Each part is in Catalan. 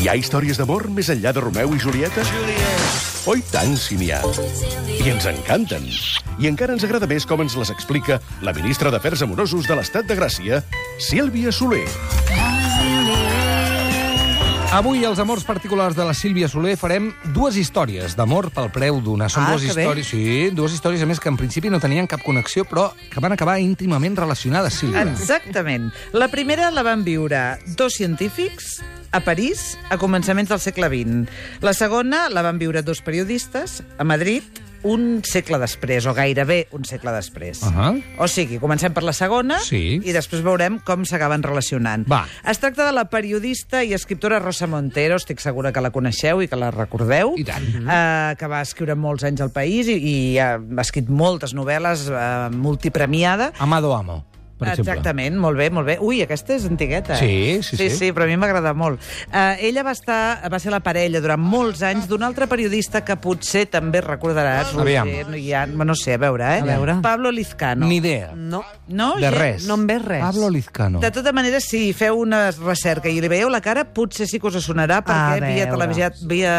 Hi ha històries d'amor més enllà de Romeu i Julieta? Oi tant, si n'hi ha. I ens encanten. I encara ens agrada més com ens les explica la ministra d'Afers Amorosos de l'Estat de Gràcia, Sílvia Soler. Avui, als Amors Particulars de la Sílvia Soler, farem dues històries d'amor pel preu d'una. Són Ah, dues que bé. històries... Sí, dues històries, a més, que en principi no tenien cap connexió, però que van acabar íntimament relacionades, Sílvia. Exactament. La primera la van viure dos científics a París a començaments del segle XX. La segona la van viure dos periodistes a Madrid un segle després, o gairebé un segle després. Ahà. O sigui, comencem per la segona Sí. i després veurem com s'acaben relacionant. Va. Es tracta de la periodista i escriptora Rosa Montero, estic segura que la coneixeu i que la recordeu. I tant. Eh, que va escriure molts anys al País i, i ha escrit moltes novel·les, eh, multipremiada. Amado Amo, per exemple. Exactament, molt bé, molt bé. Ui, aquesta és antigueta. Sí, sí, sí. sí. sí però a mi m'agrada molt. Uh, ella va, estar, va ser la parella durant molts anys d'un altre periodista que potser també recordaràs. Aviam. Roger, no, hi ha, no sé, a veure, eh? A veure. Pablo Lizcano. Ni idea. No, No? De gens? res. no em ve res. Pablo Lizcano. De tota manera, si feu una recerca i li veieu la cara, potser sí que us sonarà perquè havia, veure. televisió, havia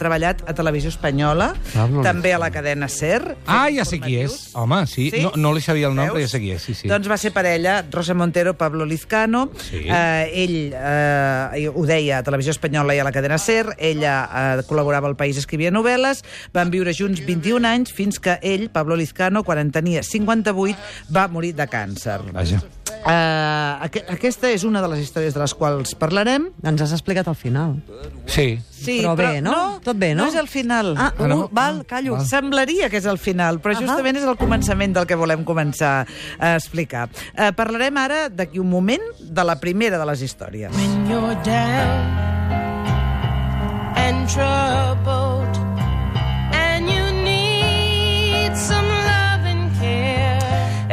treballat a Televisió Espanyola, Pablo també a la cadena SER. Ah, ja sé qui és. Home, sí. Sí? No, no li sabia el nom, Veus? però ja sé qui és. Sí, sí. Doncs va ser parella, Rosa Montero, Pablo Lizcano. Sí. Eh, ell eh, ho deia a Televisió Espanyola i a la cadena SER. Ella eh, col·laborava al País, escrivia novel·les. Van viure junts 21 anys fins que ell, Pablo Lizcano, quan en tenia 58, va morir de càncer. Vaja. Uh, aqu aquesta és una de les històries de les quals parlarem. Ens has explicat al final. Sí. Sí, Però bé, no? Tot bé, no? No és el final. Ah, Ah, no? uh, val, callo. Val. Semblaria que és el final, però justament és el començament del que volem començar a explicar. Uh, parlarem ara, d'aquí un moment, de la primera de les històries. when you're down and troubled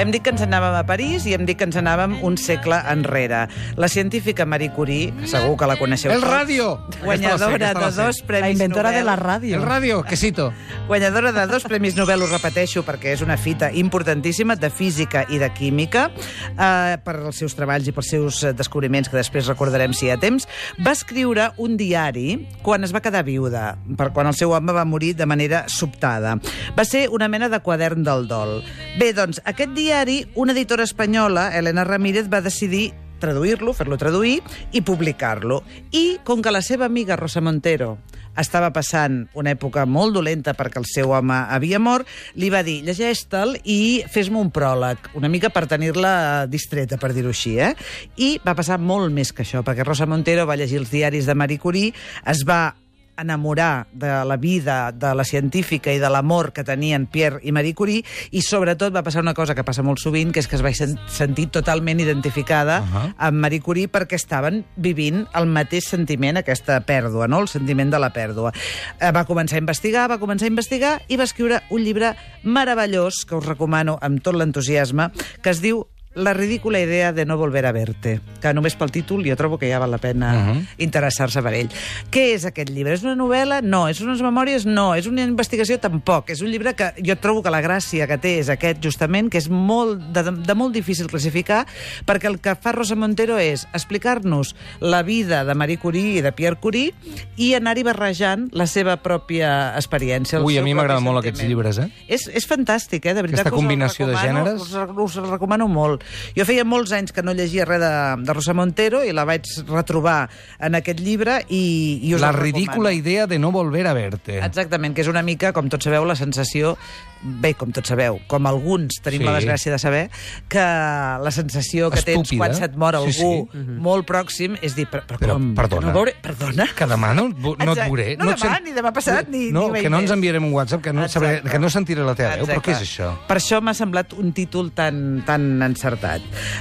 Hem dit que ens anàvem a París i hem dit que ens anàvem un segle enrere. La científica Marie Curie, que segur que la coneixeu El tots, radio! guanyadora sé, de dos premis La inventora Nobel. de la ràdio. El radio, quesito. Guanyadora de dos Premis Nobel, ho repeteixo, perquè és una fita importantíssima de física i de química, eh, per als seus treballs i pels seus descobriments, que després recordarem si hi ha temps, va escriure un diari quan es va quedar viuda, per quan el seu home va morir de manera sobtada. Va ser una mena de quadern del dol. Bé, doncs, aquest diari, una editora espanyola, Elena Ramírez, va decidir traduir-lo, fer-lo traduir i publicar-lo. I, com que la seva amiga Rosa Montero estava passant una època molt dolenta perquè el seu home havia mort, li va dir, llegeix-te'l i fes-me un pròleg, una mica per tenir-la distreta, per dir-ho així, eh? I va passar molt més que això, perquè Rosa Montero va llegir els diaris de Marie Curie, es va enamorar de la vida de la científica i de l'amor que tenien Pierre i Marie Curie i sobretot va passar una cosa que passa molt sovint que és que es va sen sentir totalment identificada uh. -huh. amb Marie Curie perquè estaven vivint el mateix sentiment, aquesta pèrdua, no? el sentiment de la pèrdua. Eh, va començar a investigar, va començar a investigar i va escriure un llibre meravellós que us recomano amb tot l'entusiasme que es diu la ridícula idea de no volver a verte, que només pel títol jo trobo que ja val la pena uh Mhm. -huh. interessar-se per ell. Què és aquest llibre? És una novel·la? No. És unes memòries? No. És una investigació? Tampoc. És un llibre que jo trobo que la gràcia que té és aquest, justament, que és molt, de, de molt difícil classificar, perquè el que fa Rosa Montero és explicar-nos la vida de Marie Curie i de Pierre Curie i anar-hi barrejant la seva pròpia experiència. Ui, a mi m'agraden molt aquests llibres, eh? És, és fantàstic, eh? De veritat Aquesta combinació de gèneres. Us, us el recomano molt. Jo feia molts anys que no llegia res de, de Rosa Montero i la vaig retrobar en aquest llibre i, i us La ridícula recomano. idea de no volver a verte. Exactament, que és una mica, com tots sabeu, la sensació... Bé, com tots sabeu, com alguns tenim Sí. la desgràcia de saber, que la sensació que tens Estúpida. quan se't mor algú Sí, sí, sí. molt pròxim és dir, però, però, Però, com? perdona. No veure... Perdona? Que demà no, no et veuré. No et demà, sent- ni demà passat, ni- No, ni que no ens enviarem un WhatsApp, que no, sabré, que no sentiré la teva veu. Però què és això? Per això m'ha semblat un títol tan, tan encertat.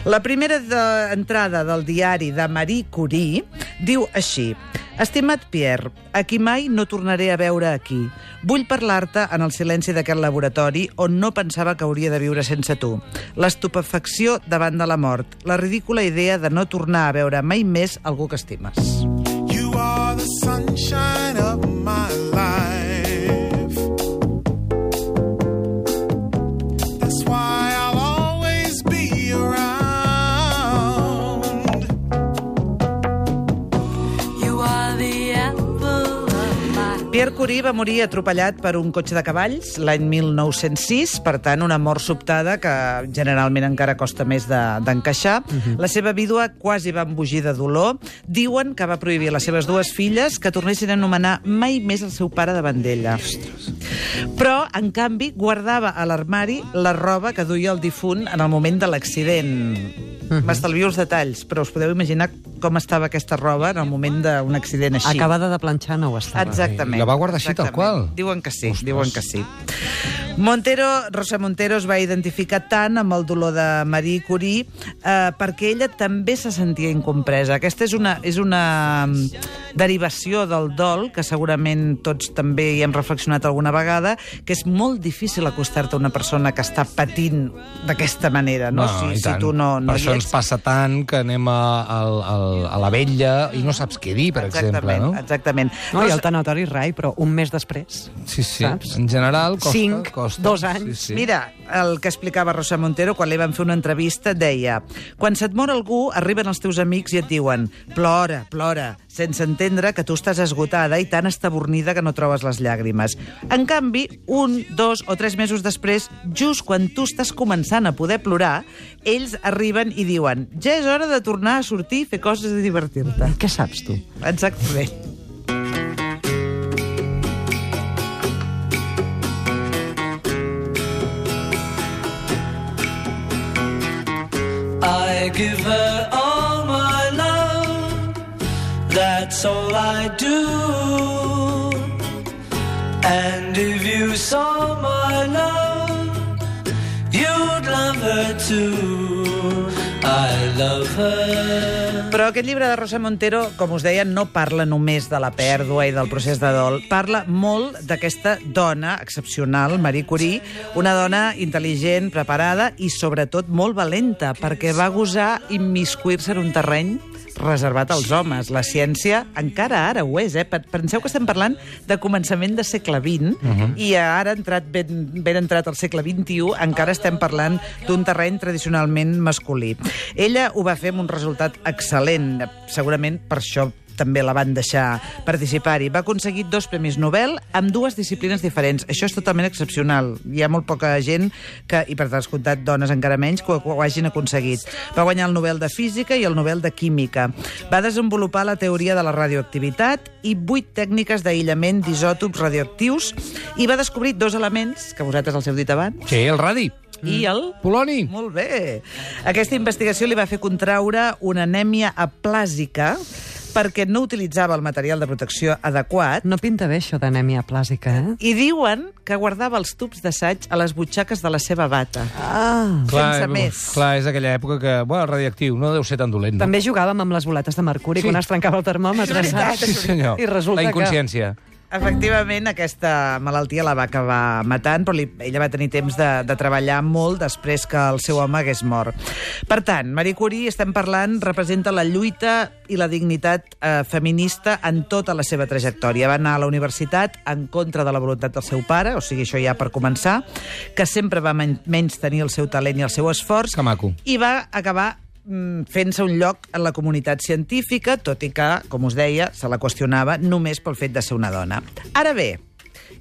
La primera de, entrada del diari de Marie Curie diu així... Estimat Pierre, a qui mai no tornaré a veure aquí. Vull parlar-te en el silenci d'aquest laboratori on no pensava que hauria de viure sense tu. L'estupefacció davant de la mort. La ridícula idea de no tornar a veure mai més algú que estimes. You are the sunshine of my life. Curie va morir atropellat per un cotxe de cavalls l'any 1906, per tant, una mort sobtada que generalment encara costa més de- d'encaixar. De, La seva vídua quasi va embogir de dolor. Diuen que va prohibir a les seves dues filles que tornessin a anomenar mai més el seu pare davant d'ella. Però, en canvi, guardava a l'armari la roba que duia el difunt en el moment de l'accident. M'estalvio els detalls, però us podeu imaginar com estava aquesta roba en el moment d'un accident així. Acabada de planxar no ho estava. Exactament. La va guardar així, tal qual? Diuen que sí, Ostres. diuen que sí. Montero, Rosa Montero es va identificar tant amb el dolor de Marie Curie eh, perquè ella també se sentia incompresa. Aquesta és una, és una mm, derivació del dol que segurament tots també hi hem reflexionat alguna vegada, que és molt difícil acostar-te a una persona que està patint d'aquesta manera, no? i si, si tu no, no per això ets. ens passa tant que anem a, a, a, a la vetlla i no saps què dir, per exemple, Exactament, no? exactament. No, i el tanatori rai, però un mes després. Sí, sí. Saps? En general costa. Cinc, costa. dos anys. Sí, sí. Mira, el que explicava Rosa Montero quan li van fer una entrevista deia quan se't mor algú, arriben els teus amics i et diuen plora, plora, sense entendre que tu estàs esgotada i tan estabornida que no trobes les llàgrimes. En canvi, un, dos o tres mesos després, just quan tu estàs començant a poder plorar, ells arriben i diuen ja és hora de tornar a sortir i fer coses i divertir-te. Què saps, tu? Exactament. I give her all my love. That's all I do. And if you saw my love, you'd love her too. I love her. Però aquest llibre de Rosa Montero, com us deia, no parla només de la pèrdua i del procés de dol. Parla molt d'aquesta dona excepcional, Marie Curie, una dona intel·ligent, preparada i, sobretot, molt valenta, perquè va gosar immiscuir-se en un terreny reservat als homes. La ciència encara ara ho és, eh? Pe- Penseu que estem parlant de començament de segle XX i ara, entrat ben, ben entrat al segle XXI, encara estem parlant d'un terreny tradicionalment masculí. Ella ho va fer amb un resultat excel·lent. Segurament per això també la van deixar participar-hi. Va aconseguir dos Premis Nobel amb dues disciplines diferents. Això és totalment excepcional. Hi ha molt poca gent, que, i per descomptat dones encara menys, que ho, ho hagin aconseguit. Va guanyar el Nobel de Física i el Nobel de Química. Va desenvolupar la teoria de la radioactivitat i vuit tècniques d'aïllament d'isòtops radioactius i va descobrir dos elements, que vosaltres els heu dit abans, Sí, el radi. i el... Poloni. Molt bé. Aquesta investigació li va fer contraure una anèmia aplàsica perquè no utilitzava el material de protecció adequat No pinta bé això d'anèmia plàsica, eh? i diuen que guardava els tubs d'assaig a les butxaques de la seva bata. Ah. sense eh, més. Clar, és aquella època que, bueno, el radioactiu no deu ser tan dolent. No? També jugàvem amb les boletes de mercuri Sí. quan es trencava el termòmetre, veritat, saps? Sí, senyor. I resulta la inconsciència. Efectivament, aquesta malaltia la va acabar matant, però li, ella va tenir temps de, de treballar molt després que el seu home hagués mort. Per tant, Marie Curie, estem parlant, representa la lluita i la dignitat eh, feminista en tota la seva trajectòria. Va anar a la universitat en contra de la voluntat del seu pare, o sigui, això ja per començar, que sempre va men menys tenir el seu talent i el seu esforç, Que maco. i va acabar fent-se un lloc en la comunitat científica, tot i que, com us deia, se la qüestionava només pel fet de ser una dona. Ara bé,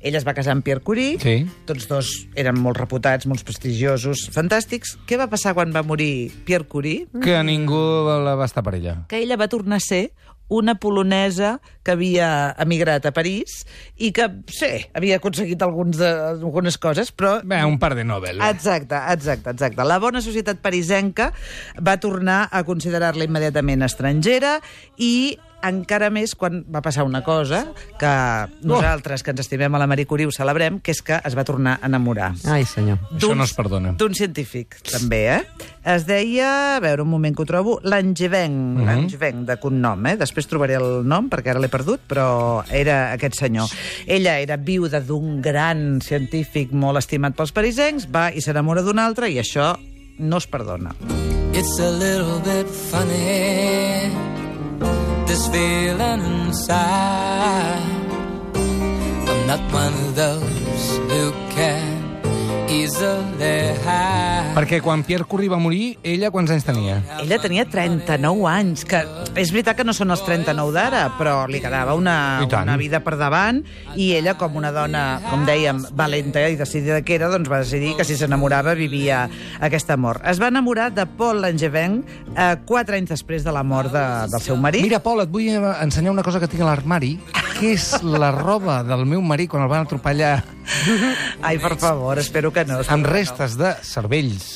ella es va casar amb Pierre Curie, Sí. tots dos eren molt reputats, molt prestigiosos, fantàstics. Què va passar quan va morir Pierre Curie? Que ningú la va estar per ella. Que ella va tornar a ser una polonesa que havia emigrat a París i que, sí, havia aconseguit alguns de, algunes coses, però Bé, un par de Nobel. Exacte, exacte, exacte. La bona societat parisenca va tornar a considerar-la immediatament estrangera i encara més quan va passar una cosa que nosaltres, que ens estimem a la Marie Curie, ho celebrem, que és que es va tornar a enamorar. Ai, senyor. Això no es perdona. D'un científic, també, eh? Es deia, a veure, un moment que ho trobo, Langevin, mm Mhm. -hmm. Langevin, de cognom, eh? Després trobaré el nom, perquè ara l'he perdut, però era aquest senyor. Ella era viuda d'un gran científic molt estimat pels parisencs, va i s'enamora d'un altre, i això no es perdona. It's a little bit funny, this feeling inside. I'm not one of those who can easily hide. Perquè quan Pierre Curie va morir, ella quants anys tenia? Ella tenia 39 anys, que és veritat que no són els 39 d'ara, però li quedava una, una vida per davant, i ella, com una dona, com dèiem, valenta i decidida que era, doncs va decidir que si s'enamorava vivia aquest amor. Es va enamorar de Paul Langevin eh, quatre anys després de la mort de, del seu marit. Mira, Pol, et vull ensenyar una cosa que tinc a l'armari, que és la roba del meu marit quan el van atropellar Ai, per favor, espero que no. amb que no. restes de cervells.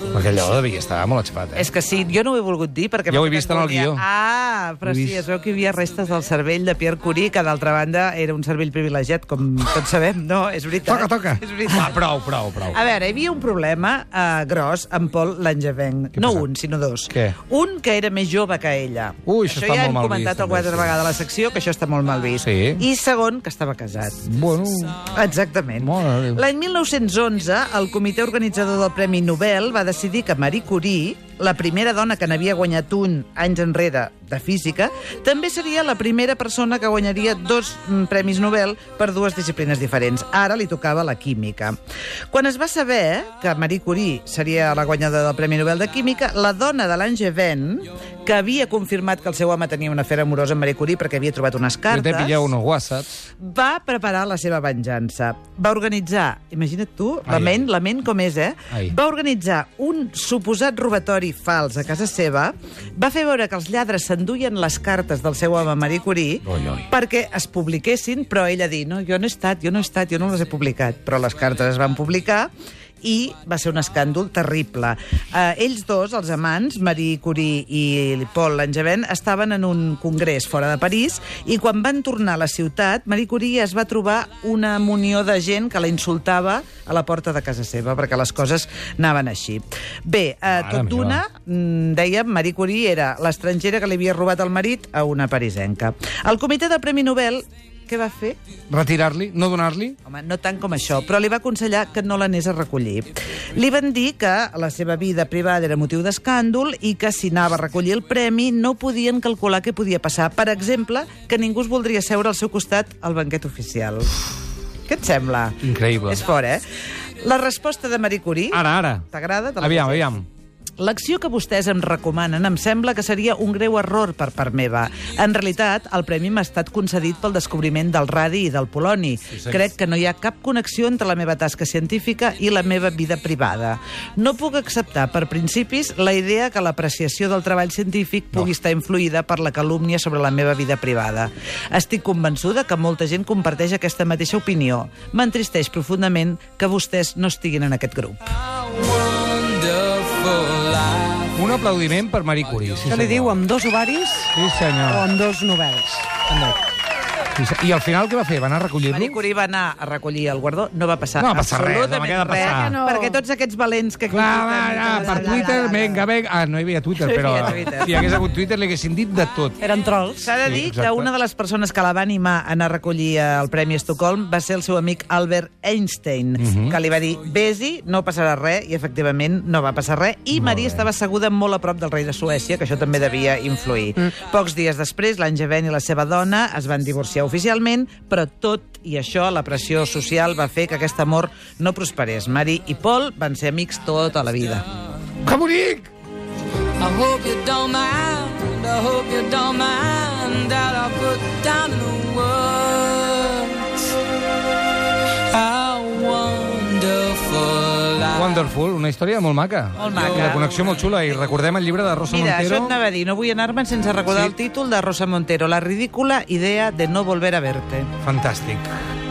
Perquè allò devia estar molt aixapat, eh? És que sí, jo no ho he volgut dir perquè... Ja ho he vist en el guió. Ah, però sí, es veu que hi havia restes del cervell de Pierre Curie, que d'altra banda era un cervell privilegiat, com tots sabem. No, és veritat. Toca, toca. És veritat. Va, prou, prou, prou. A veure, hi havia un problema eh, gros amb Paul Langevin. No un, sinó dos. Què? Un que era més jove que ella. Ui, això està ja molt hem mal comentat vist, alguna també, altra sí. vegada a la secció, que això està molt mal vist. Sí. I segon, que estava casat. Bueno, Exactament. L'any 1911, el comitè organitzador del Premi Nobel va decidir que Marie Curie, la primera dona que n'havia guanyat un anys enrere de física, també seria la primera persona que guanyaria dos mm, Premis Nobel per dues disciplines diferents. Ara li tocava la química. Quan es va saber que Marie Curie seria la guanyadora del Premi Nobel de Química, la dona de l'Angevin, que havia confirmat que el seu home tenia una afer amorosa amb Marie Curie perquè havia trobat unes cartes unos whatsapps. va preparar la seva venjança. Va organitzar, imagina't tu, la Ai, ment, la ment com és, eh? Ai. Va organitzar un suposat robatori fals a casa seva, va fer veure que els lladres s'enduien les cartes del seu home Marie Curie Oi, oi. perquè es publiquessin, però ella dir, no, jo no he estat, jo no he estat, jo no les he publicat. Però les cartes es van publicar i va ser un escàndol terrible. Uh, ells dos, els amants, Marie Curie i Paul Langevin, estaven en un congrés fora de París i quan van tornar a la ciutat, Marie Curie es va trobar una munió de gent que la insultava a la porta de casa seva, perquè les coses anaven així. Bé, Mare tot d'una, mm, dèiem, Marie Curie era l'estrangera que li havia robat el marit a una parisenca. El comitè del Premi Nobel què va fer? Retirar-li, no donar-li. Home, no tant com això, però li va aconsellar que no l'anés a recollir. Li van dir que la seva vida privada era motiu d'escàndol i que si anava a recollir el premi no podien calcular què podia passar. Per exemple, que ningú es voldria seure al seu costat al banquet oficial. Què et sembla? Increïble. És fort, eh? La resposta de Marie Curie... Ara, ara. T'agrada? Aviam, aviam. L'acció que vostès em recomanen em sembla que seria un greu error per part meva. En realitat, el premi m'ha estat concedit pel descobriment del radi i del poloni. Crec que no hi ha cap connexió entre la meva tasca científica i la meva vida privada. No puc acceptar, per principis, la idea que l'apreciació del treball científic pugui estar influïda per la calúmnia sobre la meva vida privada. Estic convençuda que molta gent comparteix aquesta mateixa opinió. M'entristeix profundament que vostès no estiguin en aquest grup. Un aplaudiment per Marie Curie. Sí, Que li senyor. diu amb dos ovaris Sí, o amb dos novels? Se- I al final què va fer? Va anar a recollir-lo? Marie Curie va anar a recollir el guardó, no va passar No va passar res, ha de passar? res, perquè tots aquests valents que Clar, va, va, per Twitter, vinga, vinga. Ah, no hi havia Twitter, No hi però havia Twitter. si hi hagués hagut Twitter li haguessin dit de tot. Eren trolls. S'ha de Sí, dir exacte. que una de les persones que la va animar a anar a recollir eh, el Premi Estocolm va ser el seu amic Albert Einstein, Mhm. que li va dir, vés-hi, no passarà res, i efectivament no va passar res, i Maria estava asseguda molt a prop del rei de Suècia, que això també devia influir. Mm. Pocs dies després, l'Angevin i la seva dona es van divorciar oficialment, però tot i això, la pressió social va fer que aquest amor no prosperés. Marie i Paul van ser amics tota la vida. Que bonic! I hope you don't mind, I hope you don't mind that I put down the wonderful una història molt maca. Molt maca. La connexió molt xula. I recordem el llibre de Rosa Mira, Montero. això et anava a dir, no vull anar-me'n sense recordar Sí. el títol de Rosa Montero, La ridícula idea de no volver a verte. Fantàstic.